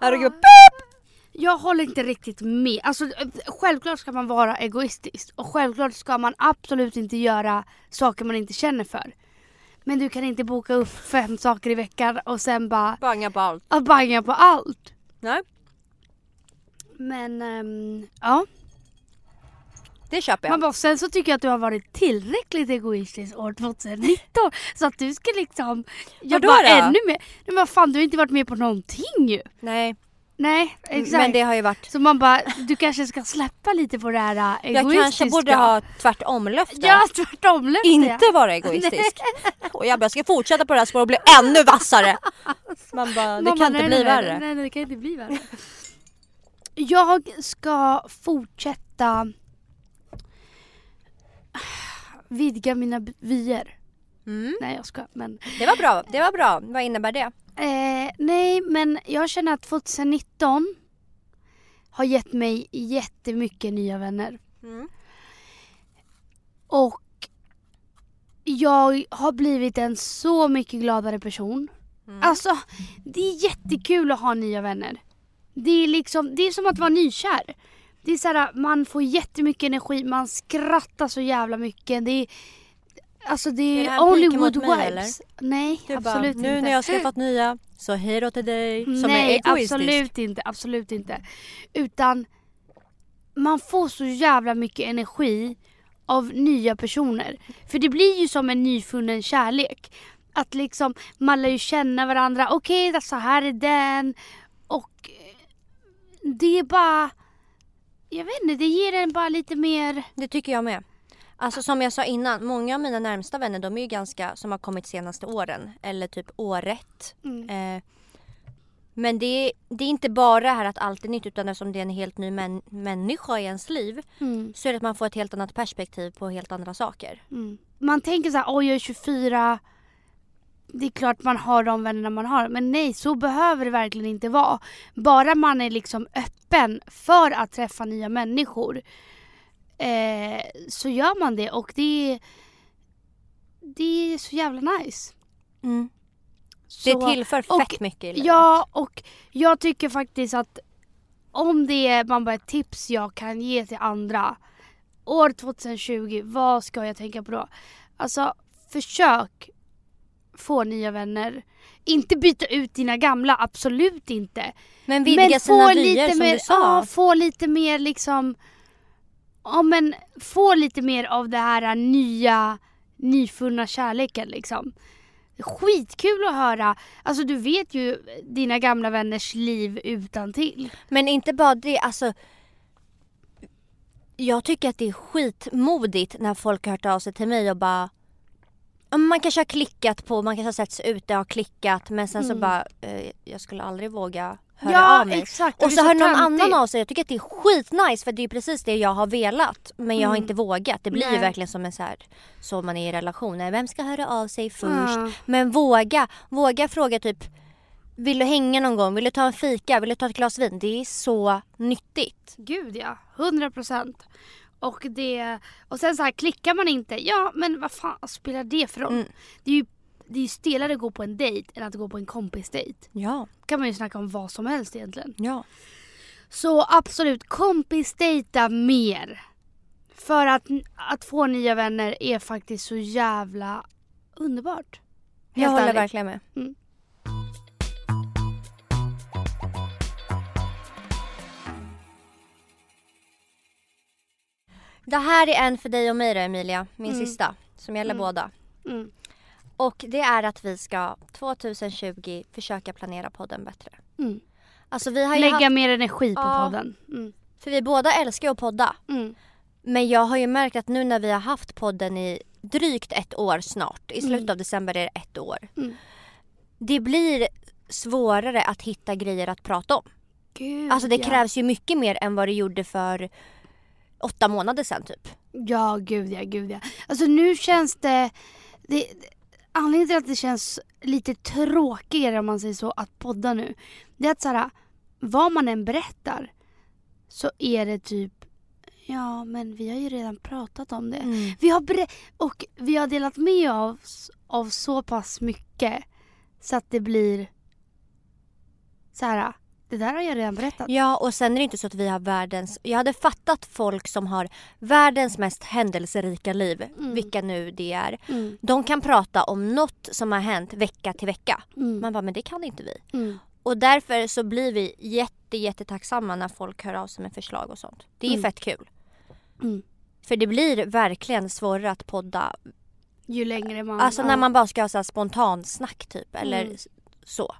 I don't give a pip! Jag håller inte riktigt med. Alltså, självklart ska man vara egoistisk och självklart ska man absolut inte göra saker man inte känner för. Men du kan inte boka upp fem saker i veckan och sen bara Banga på allt. ah, banga på allt. Nej, Men ehm, ja. det köper jag. Man bara, sen så tycker jag att du har varit tillräckligt egoistisk år 2019 så att du ska liksom jobba ännu mer. Men vad fan du har inte varit med på någonting ju. Nej, Nej exakt. men det har ju varit... Så man bara, du kanske ska släppa lite på det här äh, Jag egoistiska. kanske borde ha tvärtom-löfte. Ja tvärtom löfte. Inte vara egoistisk. Och jag bara, jag ska fortsätta på det här spåret och bli ännu vassare. Man bara, det Man kan bara, inte nej, bli nej, värre. Nej, nej det kan inte bli värre. Jag ska fortsätta vidga mina vyer. Mm. Nej jag ska men Det var bra, det var bra. Vad innebär det? Eh, nej, men jag känner att 2019 har gett mig jättemycket nya vänner. Mm. Och jag har blivit en så mycket gladare person. Mm. Alltså, det är jättekul att ha nya vänner. Det är liksom, det är som att vara nykär. Det är så här, man får jättemycket energi, man skrattar så jävla mycket. Det är, alltså det Är är, det mig, vibes. Nej, Du bara, absolut nu inte. när jag har skaffat nya så hej då till dig som är Nej, egoistisk. absolut inte. Absolut inte. Utan man får så jävla mycket energi av nya personer. För det blir ju som en nyfunnen kärlek. Att liksom, man lär ju känna varandra. Okej, okay, så här är den. Och eh, det är bara... Jag vet inte, det ger en bara lite mer... Det tycker jag med. Alltså som jag sa innan, många av mina närmsta vänner de är ju ganska som har kommit senaste åren. Eller typ året. Mm. Eh, men det är, det är inte bara det här att allt är nytt utan eftersom det är en helt ny män, människa i ens liv Mm. så är det att man får ett helt annat perspektiv på helt andra saker. Mm. Man tänker så här, oj jag är 24. Det är klart man har de vännerna man har. Men nej, så behöver det verkligen inte vara. Bara man är liksom öppen för att träffa nya människor. Eh, så gör man det och det är, det är så jävla nice. Det Så- tillför och- fett mycket i livet. Ja, och jag tycker faktiskt att om det är man bara ett tips jag kan ge till andra. År 2020, vad ska jag tänka på då? Alltså, försök få nya vänner. Inte byta ut dina gamla, absolut inte. Men vidga men sina vyer lite som mer, du sa. Ja, få lite mer liksom... Ja men få lite mer av det här nya, nyfunna kärleken liksom. Skitkul att höra. Alltså du vet ju dina gamla vänners liv utan till. Men inte bara det, alltså jag tycker att det är skitmodigt när folk har hört av sig till mig och bara man kanske har klickat på, man kanske har sett sig ute och har klickat men sen så Mm. bara eh, jag skulle aldrig våga höra ja av mig. exakt. Och så är hör någon annan av sig. Jag tycker att det är skitnice för det är precis det jag har velat. Men jag har Mm. inte vågat. Det blir ju Nej. verkligen som en så här, så man är i relationer. Vem ska höra av sig först? Ja. Men våga, våga fråga typ Vill du hänga någon gång? Vill du ta en fika? Vill du ta ett glas vin? Det är så nyttigt. Gud ja, 100 procent. Och, det, och sen så här klickar man inte, ja men vad fan spelar det för roll? Mm. Det är ju det är ju stelare att gå på en dejt än att gå på en kompisdejt. Ja, kan man ju snacka om vad som helst egentligen. ja. Så absolut, kompisdejta mer. För att, att få nya vänner är faktiskt så jävla underbart. Jag Helt håller ärligt. verkligen med. Mm. Det här är en för dig och mig då Emilia, min Mm. sista. Som gäller Mm. båda. Mm. Och det är att vi ska 2020 försöka planera podden bättre. Mm. Alltså vi har Lägga haft, mer energi på Ja. podden. Mm. för vi båda älskar ju att podda. Mm. Men jag har ju märkt att nu när vi har haft podden i drygt ett år snart, i slutet Mm. av december är det ett år. Mm. Det blir svårare att hitta grejer att prata om. Gud, Alltså det ja. krävs ju mycket mer än vad det gjorde för åtta månader sedan typ. Ja, gud ja, gud ja. Alltså nu känns det, det... anledningen till att det känns lite tråkigare om man säger så att podda nu. Det är att så här, vad man än berättar så är det typ Ja men vi har ju redan pratat om det. Mm. Vi har ber- och vi har delat med oss av så pass mycket så att det blir så här. Det där har jag redan berättat. Ja och sen är det inte så att vi har världens... Jag hade fattat folk som har världens mest händelserika liv, Mm. vilka nu det är. Mm, De kan prata om något som har hänt vecka till vecka. mm, Man bara, men det kan inte vi. mm, Och därför så blir vi jätte, jättetacksamma när folk hör av sig med förslag och sånt. Det är Mm. fett kul. mm. För det blir verkligen svårare att podda. Ju längre man... Alltså när man bara ska ha så här spontan snack typ. Eller Mm. så.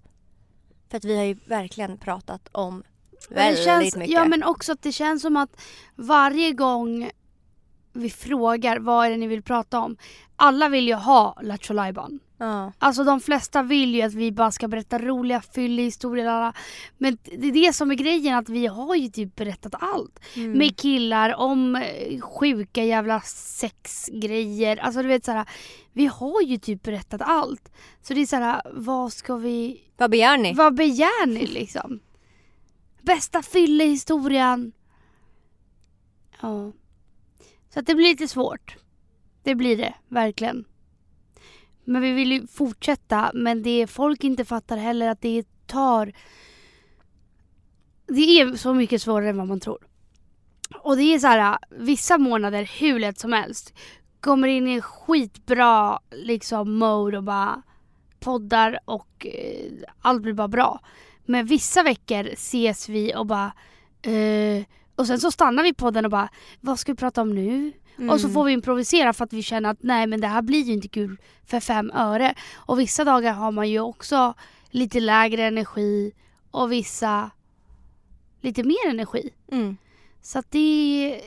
För att vi har ju verkligen pratat om väldigt känns, mycket. Ja men också att det känns som att varje gång vi frågar vad är det ni vill prata om. Alla vill ju ha Lattjo. Ja. Alltså de flesta vill ju att vi bara ska berätta roliga fyllehistorier. alla. Men det är det som är grejen att vi har ju typ berättat allt. Mm. Med killar om eh, sjuka jävla sexgrejer. Alltså du vet såhär. Vi har ju typ berättat allt. Så det är såhär, vad ska vi... Vad begär ni? Vad begär ni liksom? Bästa fyllehistorien. Ja. Så att det blir lite svårt. Det blir det, verkligen. Men vi vill ju fortsätta, men det folk inte fattar heller att det tar... Det är så mycket svårare än vad man tror. Och det är så här, vissa månader hur lätt som helst. Kommer in i en skitbra liksom mode och bara poddar och eh, allt blir bara bra. Men vissa veckor ses vi och bara eh, och sen så stannar vi podden och bara vad ska vi prata om nu? Och så Mm. får vi improvisera för att vi känner att nej men det här blir ju inte kul för fem öre. Och vissa dagar har man ju också lite lägre energi och vissa lite mer energi. Mm. Så att det,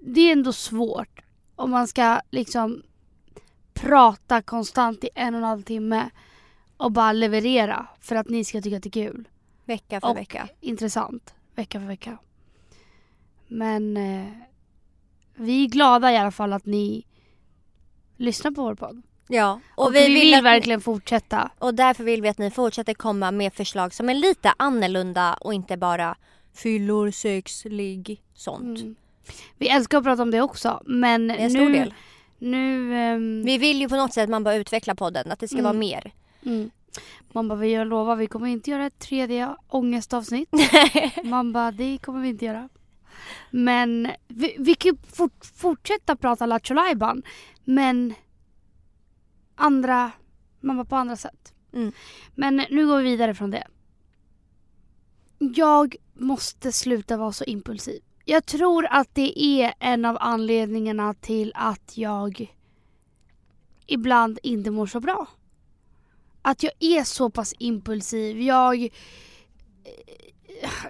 det är ändå svårt om man ska liksom prata konstant i en och en halv timme och bara leverera för att ni ska tycka att det är kul. Vecka för Och vecka. intressant vecka för vecka. Men eh, vi är glada i alla fall att ni lyssnar på vår podd. Ja. Och, vi, vill, att ni- verkligen fortsätta. Och därför vill vi att ni fortsätter komma med förslag som är lite annorlunda och inte bara fyllor, sex, ligg, sånt. Mm. Vi älskar att prata om det också men Det är en nu, stor del. nu ehm, Vi vill ju på något sätt att man bara utveckla podden, att det ska Mm. vara mer. Mm. Man bara, vi lovar vi kommer inte göra ett tredje ångestavsnitt. Man bara, det kommer vi inte göra. Men vi, vi kan ju fort, fortsätta prata Lattjo men andra, man bara på andra sätt. Mm. Men nu går vi vidare från det. Jag måste sluta vara så impulsiv. Jag tror att det är en av anledningarna till att jag ibland inte mår så bra. Att jag är så pass impulsiv. Jag...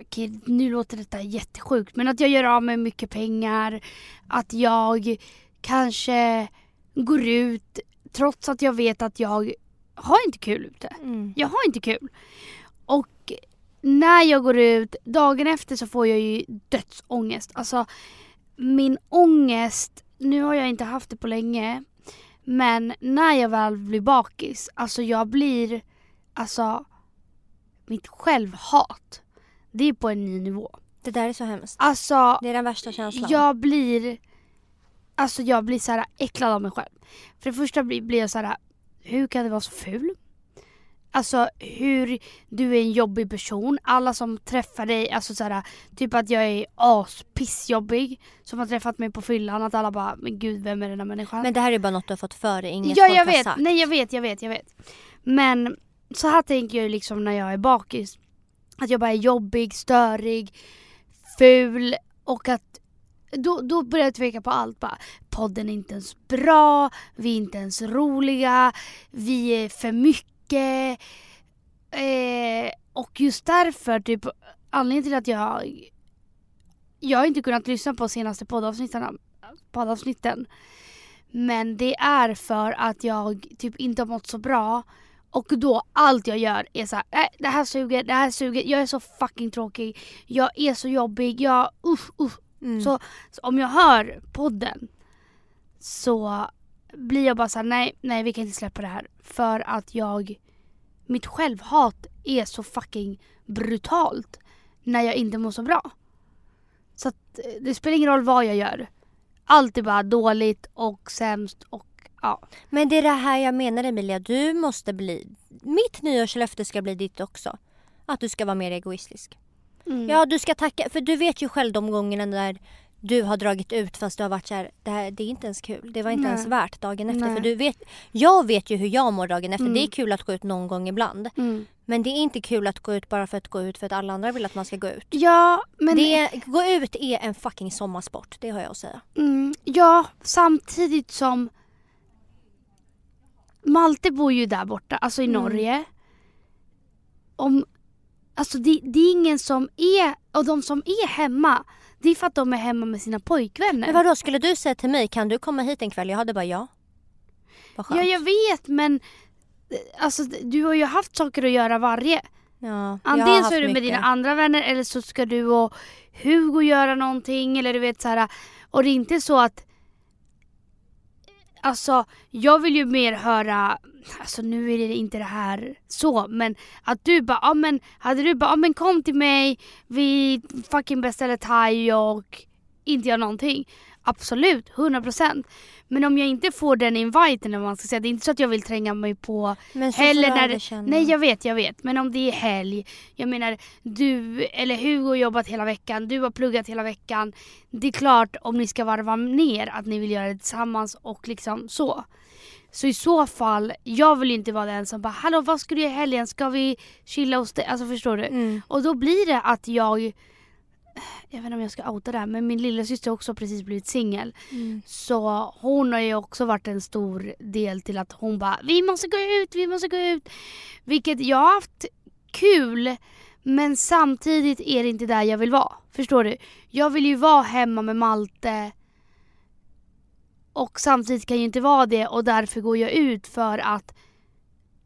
Okej, nu låter detta jättesjukt men att jag gör av med mycket pengar. Att jag kanske går ut trots att jag vet att jag har inte kul ute. Mm. Jag har inte kul. Och när jag går ut, dagen efter så får jag ju dödsångest. Alltså min ångest, nu har jag inte haft det på länge. Men när jag väl blir bakis, alltså jag blir, alltså mitt självhat. Det är på en ny nivå. Det där är så hemskt. Alltså Det är den värsta känslan. jag blir, alltså jag blir så här äcklad av mig själv. För det första blir, blir jag så här, hur kan du vara så ful? Alltså hur du är en jobbig person. Alla som träffar dig, alltså så här, typ att jag är aspissjobbig. Som har träffat mig på fyllan. Att alla bara, men gud vem är den här människan? Men det här är bara något du har fått för dig, inget ja jag vet, sagt. nej jag vet, jag vet, jag vet. Men så här tänker jag liksom när jag är bakis. Att jag bara är jobbig, störig, ful och att då, då börjar jag tveka på allt bara. Podden är inte ens bra, vi är inte ens roliga, vi är för mycket. Eh, och just därför, typ anledningen till att jag jag har inte kunnat lyssna på senaste poddavsnitten, poddavsnitten men det är för att jag typ inte har mått så bra. Och då allt jag gör är så här, nej det här suger, det här suger, jag är så fucking tråkig, jag är så jobbig, jag usch usch. Mm. Så, så om jag hör podden så blir jag bara såhär, nej, nej vi kan inte släppa det här. För att jag, mitt självhat är så fucking brutalt när jag inte mår så bra. Så att eh, det spelar ingen roll vad jag gör. Allt är bara dåligt och sämst och ja. Men det är det här jag menar Emilia, du måste bli... Mitt nyårslöfte ska bli ditt också. Att du ska vara mer egoistisk. Mm. Ja, du ska tacka, för du vet ju själv de gångerna när du har dragit ut fast du har varit såhär, det, här, det är inte ens kul. Det var inte Nej. ens värt dagen efter. Nej. För du vet, jag vet ju hur jag mår dagen efter. Mm. Det är kul att gå ut någon gång ibland. Mm. Men det är inte kul att gå ut bara för att gå ut för att alla andra vill att man ska gå ut. Ja, men... Det, gå ut är en fucking sommarsport, det har jag att säga. Mm, ja, samtidigt som Malte bor ju där borta, alltså i Mm. Norge. Om, alltså det, det är ingen som är, och de som är hemma, det är för att de är hemma med sina pojkvänner. Men vadå, skulle du säga till mig, kan du komma hit en kväll? Jag hade bara ja. Ja, jag vet men alltså, du har ju haft saker att göra varje. Ja, Antingen så är du med mycket. dina andra vänner eller så ska du och Hugo göra någonting eller du vet så här. Och det är inte så att Alltså jag vill ju mer höra, alltså nu är det inte det här så men att du bara, ja men hade du bara, ja men kom till mig, vi fucking beställer thai och inte gör någonting. Absolut, 100%. Men om jag inte får den inviten man ska säga, det är inte så att jag vill tränga mig på Men så Heller får när det, känna. nej jag vet, jag vet. Men om det är helg. Jag menar du eller Hugo har jobbat hela veckan, du har pluggat hela veckan. Det är klart om ni ska varva ner att ni vill göra det tillsammans och liksom så. Så i så fall, jag vill inte vara den som bara hallå vad ska du göra i helgen? Ska vi chilla hos dig? Alltså förstår du? Mm. Och då blir det att jag jag vet inte om jag ska outa det här men min lilla syster har också precis blivit singel. Mm. Så hon har ju också varit en stor del till att hon bara vi måste gå ut, vi måste gå ut. Vilket jag har haft kul men samtidigt är det inte där jag vill vara. Förstår du? Jag vill ju vara hemma med Malte och samtidigt kan jag inte vara det och därför går jag ut för att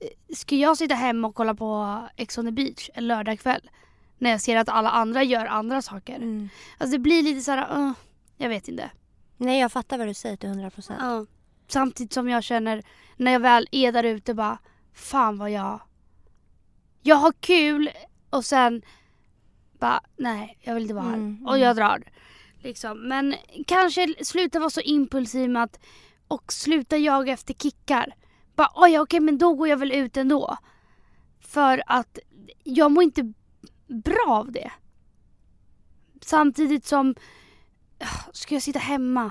eh, ska jag sitta hemma och kolla på Ex on the beach en lördagkväll när jag ser att alla andra gör andra saker. Mm. Alltså det blir lite såhär, uh, jag vet inte. Nej jag fattar vad du säger till 100 procent. Ja. Samtidigt som jag känner när jag väl är där ute bara fan vad jag jag har kul och sen bara nej jag vill inte vara här Mm, och jag drar. Liksom. Men kanske sluta vara så impulsiv med att och sluta jaga efter kickar. Bara oj okej men då går jag väl ut ändå. För att jag mår inte bra av det. Samtidigt som ah, ska jag sitta hemma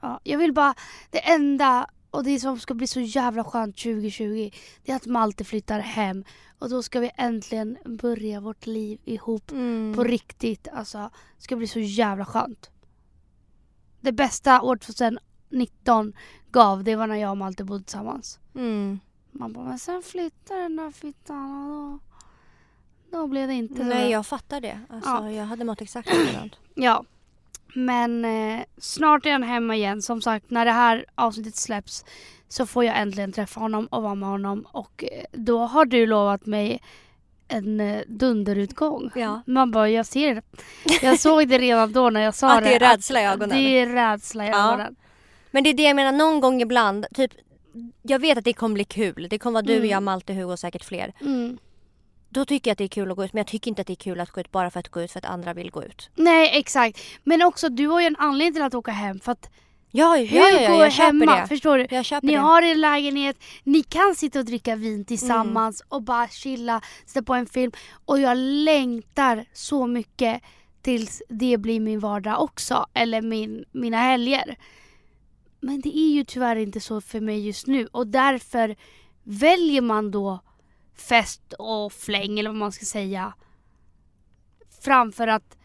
Ja, jag vill bara, det enda och det som ska bli så jävla skönt 2020 det är att Malte flyttar hem och då ska vi äntligen börja vårt liv ihop Mm. på riktigt. Alltså, det ska bli så jävla skönt. Det bästa år 2019 gav det var när jag och Malte bodde tillsammans. Mm. Man bara, men sen flyttade den där fittan och då, då blev det inte. Nej jag fattar det. Alltså, Ja. Jag hade mått exakt likadant. Ja. Men eh, snart är han hemma igen. Som sagt, när det här avsnittet släpps så får jag äntligen träffa honom och vara med honom. Och eh, då har du lovat mig en eh, dunderutgång. Ja. Man bara, jag ser det. Jag såg det redan då när jag sa Att det är rädsla i ögonen. Det är rädsla i Ja. ögonen. Men det är det jag menar, någon gång ibland, typ jag vet att det kommer bli kul. Det kommer vara du, Mm. jag, Malte, Hugo och säkert fler. Mm. Då tycker jag att det är kul att gå ut men jag tycker inte att det är kul att gå ut bara för att gå ut för att andra vill gå ut. Nej exakt. Men också du har ju en anledning till att åka hem. För att Ja, ja, Hugo ja, ja jag är köper hemma. det. Förstår du? Jag Ni det. har er lägenhet, ni kan sitta och dricka vin tillsammans och bara chilla, sitta på en film. Och jag längtar så mycket tills det blir min vardag också. Eller min, mina helger. Men det är ju tyvärr inte så för mig just nu och därför väljer man då fest och fläng eller vad man ska säga. Framför att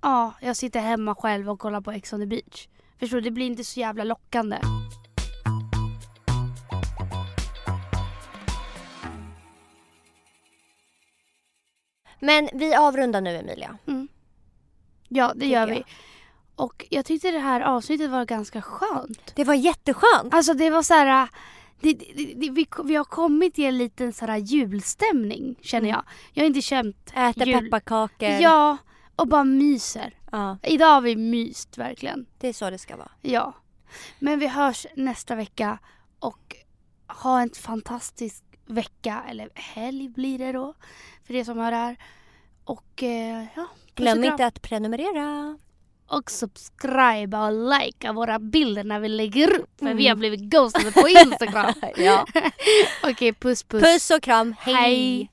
ja, jag sitter hemma själv och kollar på Ex on the beach. Förstår du? Det blir inte så jävla lockande. Men vi avrundar nu Emilia. Ja, det gör jag. vi. Och jag tyckte det här avsnittet var ganska skönt. Det var jätteskönt. Alltså det var så här... Det, det, det, vi, vi har kommit i en liten så här julstämning känner jag. Jag har inte känt Äter jul. pepparkakor. Ja, och bara myser. ja. Idag har vi myst verkligen. Det är så det ska vara. Ja. Men vi hörs nästa vecka och ha en fantastisk vecka, eller helg blir det då, för er som hör det här. Och eh, ja, Glöm inte att prenumerera. Och subscriba och likea våra bilder när vi lägger upp. För mm. vi har mm. blivit ghostade på Instagram. ja. Okej, puss puss. Puss och kram. Hej. Hej.